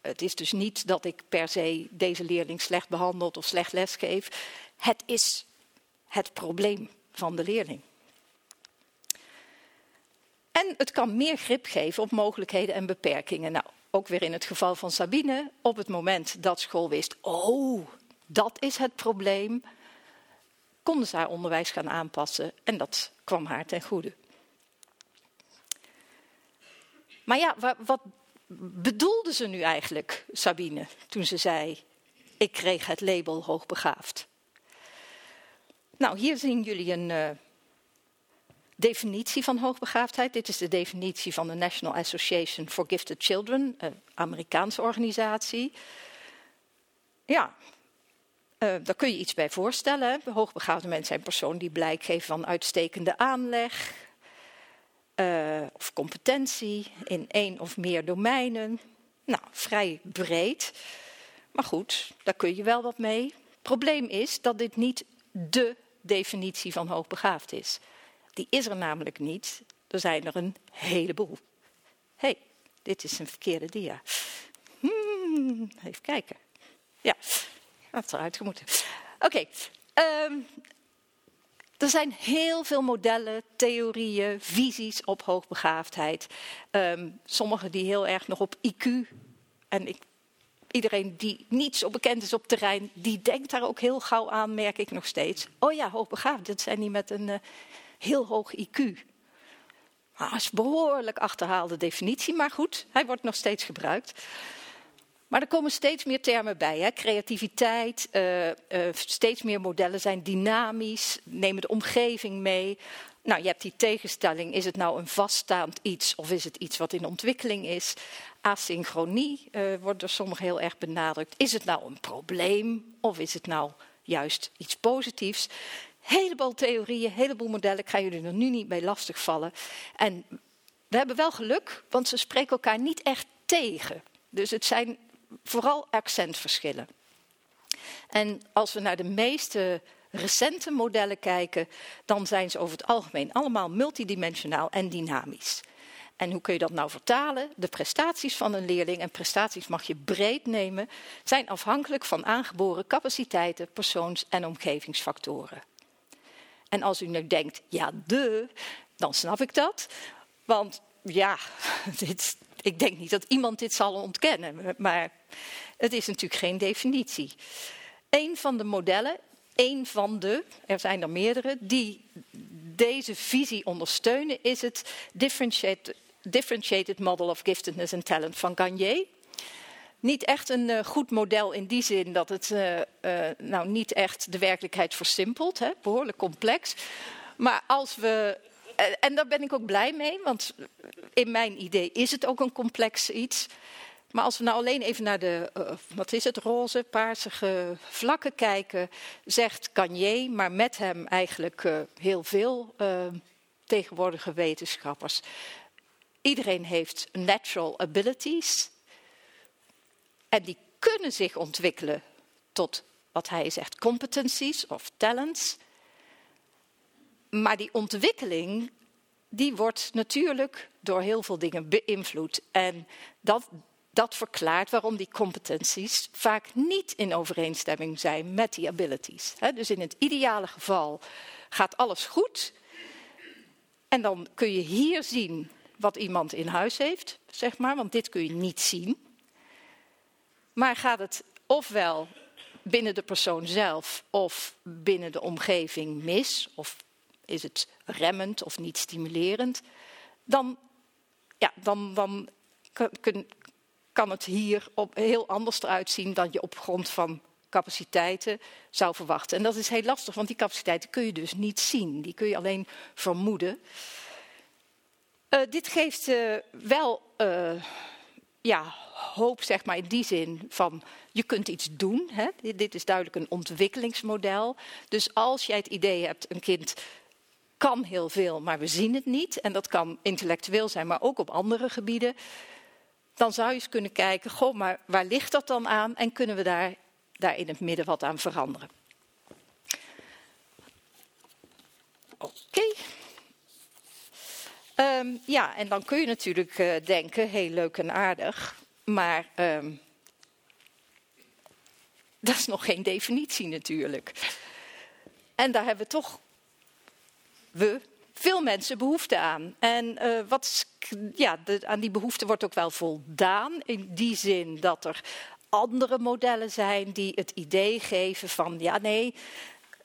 het is dus niet dat ik per se deze leerling slecht behandeld of slecht lesgeef. Het is het probleem van de leerling. En het kan meer grip geven op mogelijkheden en beperkingen. Nou, ook weer in het geval van Sabine, op het moment dat school wist, oh, dat is het probleem, konden ze haar onderwijs gaan aanpassen en dat kwam haar ten goede. Maar ja, wat bedoelde ze nu eigenlijk, Sabine, toen ze zei: Ik kreeg het label hoogbegaafd? Nou, hier zien jullie een uh, definitie van hoogbegaafdheid. Dit is de definitie van de National Association for Gifted Children, een Amerikaanse organisatie. ja, uh, daar kun je iets bij voorstellen. Hoogbegaafde mensen zijn personen die blijk geven van uitstekende aanleg of competentie in één of meer domeinen. Nou, vrij breed. Maar goed, daar kun je wel wat mee. Probleem is dat dit niet de definitie van hoogbegaafd is. Die is er namelijk niet. Er zijn er een heleboel. Hé, hey, dit is een verkeerde dia. Hmm, even kijken. Ja, dat eruit moeten. Oké, ehm, er zijn heel veel modellen, theorieën, visies op hoogbegaafdheid. Um, sommige die heel erg nog op IQ. En ik, iedereen die niet zo bekend is op terrein, die denkt daar ook heel gauw aan, merk ik nog steeds. Oh ja, hoogbegaafd, dat zijn die met een uh, heel hoog IQ. Dat is een behoorlijk achterhaalde definitie, maar goed, hij wordt nog steeds gebruikt. Maar er komen steeds meer termen bij. Hè? Creativiteit, uh, uh, steeds meer modellen zijn dynamisch, nemen de omgeving mee. Nou, je hebt die tegenstelling, is het nou een vaststaand iets of is het iets wat in ontwikkeling is? Asynchronie uh, wordt door sommigen heel erg benadrukt. Is het nou een probleem of is het nou juist iets positiefs? Heleboel theorieën, heleboel modellen, ik ga jullie er nu niet mee lastigvallen. En we hebben wel geluk, want ze spreken elkaar niet echt tegen. Dus het zijn vooral accentverschillen. En als we naar de meeste recente modellen kijken, dan zijn ze over het algemeen allemaal multidimensionaal en dynamisch. En hoe kun je dat nou vertalen? De prestaties van een leerling, en prestaties mag je breed nemen, zijn afhankelijk van aangeboren capaciteiten, persoons- en omgevingsfactoren. En als u nu denkt, ja, de, dan snap ik dat. Want ja, dit, ik denk niet dat iemand dit zal ontkennen, maar het is natuurlijk geen definitie. Een van de modellen, een van de, er zijn er meerdere, die deze visie ondersteunen, is het Differentiated, differentiated Model of Giftedness and Talent van Gagne. Niet echt een uh, goed model in die zin dat het uh, uh, nou niet echt de werkelijkheid versimpelt, hè, behoorlijk complex. Maar als we en daar ben ik ook blij mee, want in mijn idee is het ook een complex iets. Maar als we nou alleen even naar de, uh, wat is het, roze, paarsige vlakken kijken, zegt Gagné, maar met hem eigenlijk uh, heel veel tegenwoordige wetenschappers. Iedereen heeft natural abilities en die kunnen zich ontwikkelen tot wat hij zegt competencies of talents. Maar die ontwikkeling, die wordt natuurlijk door heel veel dingen beïnvloed. En dat, dat verklaart waarom die competenties vaak niet in overeenstemming zijn met die abilities. dus in het ideale geval gaat alles goed. En dan kun je hier zien wat iemand in huis heeft, zeg maar, want dit kun je niet zien. Maar gaat het ofwel binnen de persoon zelf of binnen de omgeving mis, of is het remmend of niet stimulerend, dan, ja, dan, dan kan het hier op heel anders eruit zien dan je op grond van capaciteiten zou verwachten. En dat is heel lastig, want die capaciteiten kun je dus niet zien. Die kun je alleen vermoeden. Uh, dit geeft uh, wel uh, ja, hoop, zeg maar, in die zin van je kunt iets doen. Hè? Dit is duidelijk een ontwikkelingsmodel. Dus als jij het idee hebt, een kind kan heel veel, maar we zien het niet. En dat kan intellectueel zijn, maar ook op andere gebieden. Dan zou je eens kunnen kijken, goh, maar waar ligt dat dan aan? En kunnen we daar, daar in het midden wat aan veranderen? Oké. Um, ja, en dan kun je natuurlijk uh, denken, heel leuk en aardig, maar um, dat is nog geen definitie natuurlijk. En daar hebben we toch we, veel mensen behoefte aan. En uh, wat, ja, aan die behoefte wordt ook wel voldaan. In die zin dat er andere modellen zijn die het idee geven van ja, nee.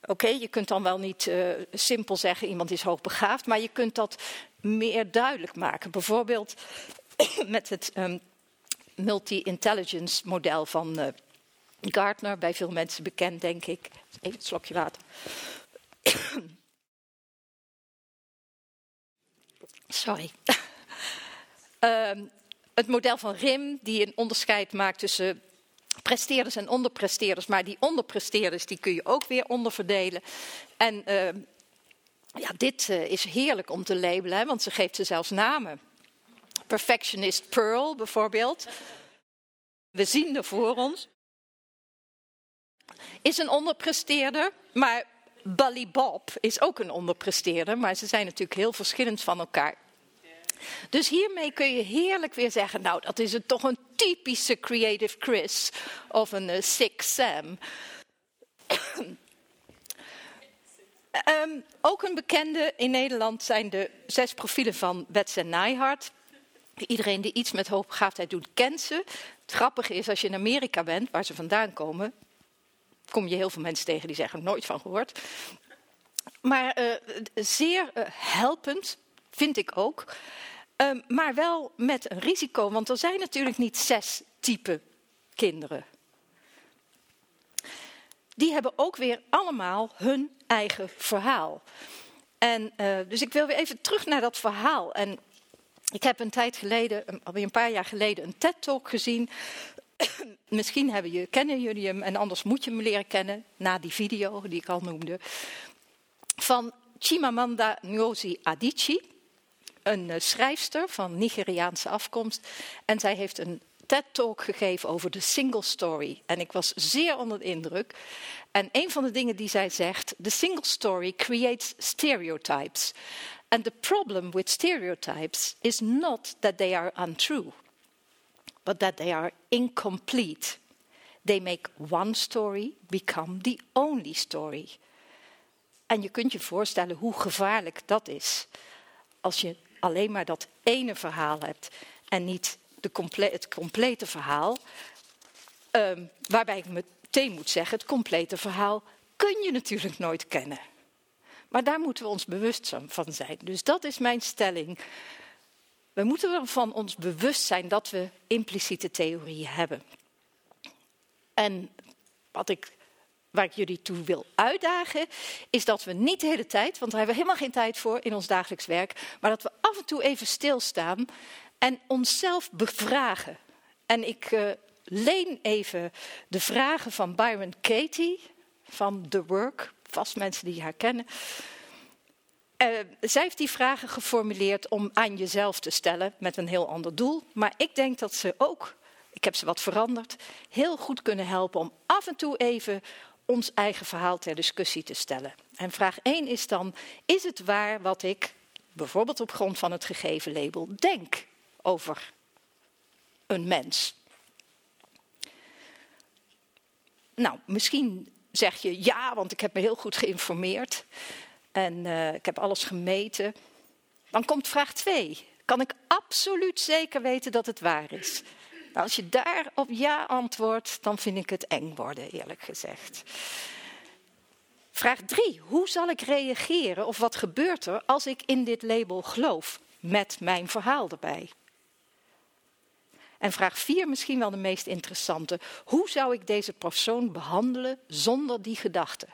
Oké, je kunt dan wel niet uh, simpel zeggen iemand is hoogbegaafd, maar je kunt dat meer duidelijk maken. Bijvoorbeeld met het um, multi-intelligence model van uh, Gartner, bij veel mensen bekend, denk ik. Even een slokje water. Sorry. um, het model van RIM, die een onderscheid maakt tussen presteerders en onderpresteerders. Maar die onderpresteerders die kun je ook weer onderverdelen. En uh, ja, dit uh, is heerlijk om te labelen, hè, want ze geeft ze zelfs namen. Perfectionist Pearl bijvoorbeeld. We zien er voor ons. Is een onderpresteerder, maar Bally Bob is ook een onderpresteerder, maar ze zijn natuurlijk heel verschillend van elkaar. Dus hiermee kun je heerlijk weer zeggen, nou dat is het toch een typische Creative Chris of een uh, Sick Sam. um, ook een bekende in Nederland zijn de zes profielen van Betsy Nijhart. Iedereen die iets met hoogbegaafdheid doet, kent ze. Het grappige is, als je in Amerika bent, waar ze vandaan komen, kom je heel veel mensen tegen die zeggen, nooit van gehoord. Maar uh, zeer uh, helpend, vind ik ook. Um, maar wel met een risico, want er zijn natuurlijk niet zes typen kinderen. Die hebben ook weer allemaal hun eigen verhaal. En uh, dus ik wil weer even terug naar dat verhaal. En ik heb een tijd geleden, alweer een paar jaar geleden, een TED-talk gezien. Misschien hebben je, kennen jullie hem en anders moet je hem leren kennen na die video die ik al noemde. Van Chimamanda Ngozi Adichie, een uh, schrijfster van Nigeriaanse afkomst. En zij heeft een TED-talk gegeven over de single story. En ik was zeer onder de indruk. En een van de dingen die zij zegt, the single story creates stereotypes. And the problem with stereotypes is not that they are untrue, but that they are incomplete. They make one story become the only story. En je kunt je voorstellen hoe gevaarlijk dat is. Als je alleen maar dat ene verhaal hebt en niet de het complete verhaal. Um, waarbij ik meteen moet zeggen, het complete verhaal kun je natuurlijk nooit kennen. Maar daar moeten we ons bewust van zijn. Dus dat is mijn stelling. We moeten ervan ons bewust zijn dat we impliciete theorieën hebben. En wat ik, waar ik jullie toe wil uitdagen, is dat we niet de hele tijd, want daar hebben we helemaal geen tijd voor in ons dagelijks werk, maar dat we af en toe even stilstaan en onszelf bevragen. En ik uh, leen even de vragen van Byron Katie van The Work, vast mensen die haar kennen. Uh, zij heeft die vragen geformuleerd om aan jezelf te stellen met een heel ander doel. Maar ik denk dat ze ook, ik heb ze wat veranderd, heel goed kunnen helpen om af en toe even ons eigen verhaal ter discussie te stellen. En vraag 1 is dan, is het waar wat ik, bijvoorbeeld op grond van het gegeven label, denk over een mens? Nou, misschien zeg je ja, want ik heb me heel goed geïnformeerd en uh, ik heb alles gemeten. Dan komt vraag 2. Kan ik absoluut zeker weten dat het waar is? Nou, als je daar op ja antwoordt, dan vind ik het eng worden, eerlijk gezegd. Vraag 3. Hoe zal ik reageren of wat gebeurt er als ik in dit label geloof met mijn verhaal erbij? En vraag 4 misschien wel de meest interessante. Hoe zou ik deze persoon behandelen zonder die gedachte?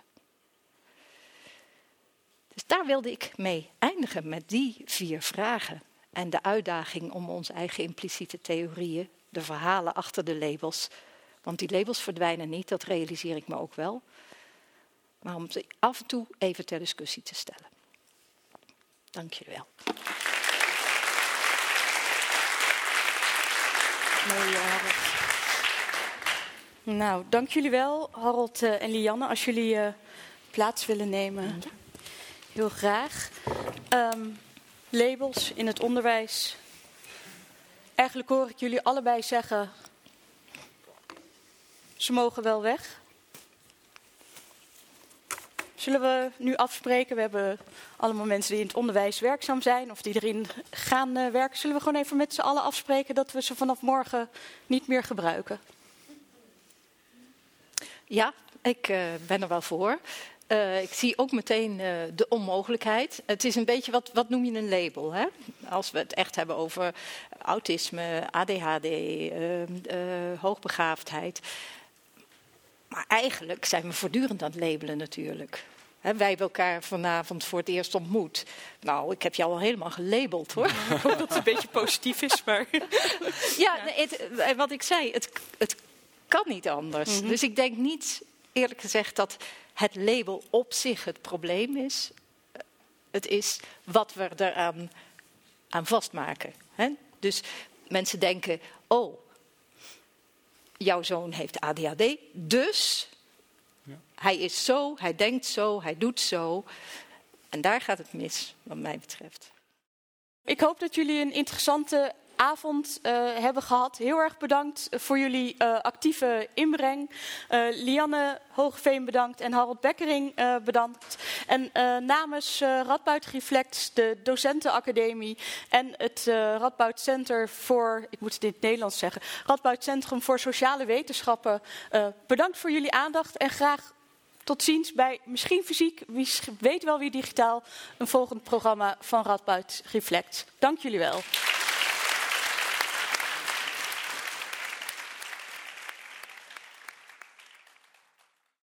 Dus daar wilde ik mee eindigen met die vier vragen. En de uitdaging om onze eigen impliciete theorieën, de verhalen achter de labels. Want die labels verdwijnen niet, dat realiseer ik me ook wel. Maar om ze af en toe even ter discussie te stellen. Dank je wel. Mooi, Harold. Nou, dank jullie wel, Harold uh, en Lianne. Als jullie uh, plaats willen nemen, heel graag. Um, labels in het onderwijs. Eigenlijk hoor ik jullie allebei zeggen, ze mogen wel weg. Zullen we nu afspreken? We hebben allemaal mensen die in het onderwijs werkzaam zijn of die erin gaan uh, werken. Zullen we gewoon even met z'n allen afspreken dat we ze vanaf morgen niet meer gebruiken? Ja, ik uh, ben er wel voor. Uh, ik zie ook meteen uh, de onmogelijkheid. Het is een beetje, wat, wat noem je een label? Hè? Als we het echt hebben over autisme, ADHD, uh, hoogbegaafdheid. Maar eigenlijk zijn we voortdurend aan het labelen natuurlijk. He, wij hebben elkaar vanavond voor het eerst ontmoet. Nou, ik heb jou al helemaal gelabeld hoor. Ik hoop dat het een beetje positief is, maar. ja, het, wat ik zei, het, het kan niet anders. Dus ik denk niet, eerlijk gezegd, dat het label op zich het probleem is. Het is wat we eraan aan vastmaken. Hè? Dus mensen denken, oh, jouw zoon heeft ADHD, dus ja. hij is zo, hij denkt zo, hij doet zo. En daar gaat het mis, wat mij betreft. Ik hoop dat jullie een interessante avond uh, hebben gehad. Heel erg bedankt voor jullie uh, actieve inbreng. Lianne Hogeveen bedankt en Harold Bekkering bedankt. En namens Radboud Reflex, de docentenacademie en het Radboud Center voor, ik moet in het Nederlands zeggen, Radboud Centrum voor Sociale Wetenschappen, bedankt voor jullie aandacht en graag tot ziens bij misschien fysiek, wie weet wel wie digitaal, een volgend programma van Radboud Reflect. Dank jullie wel.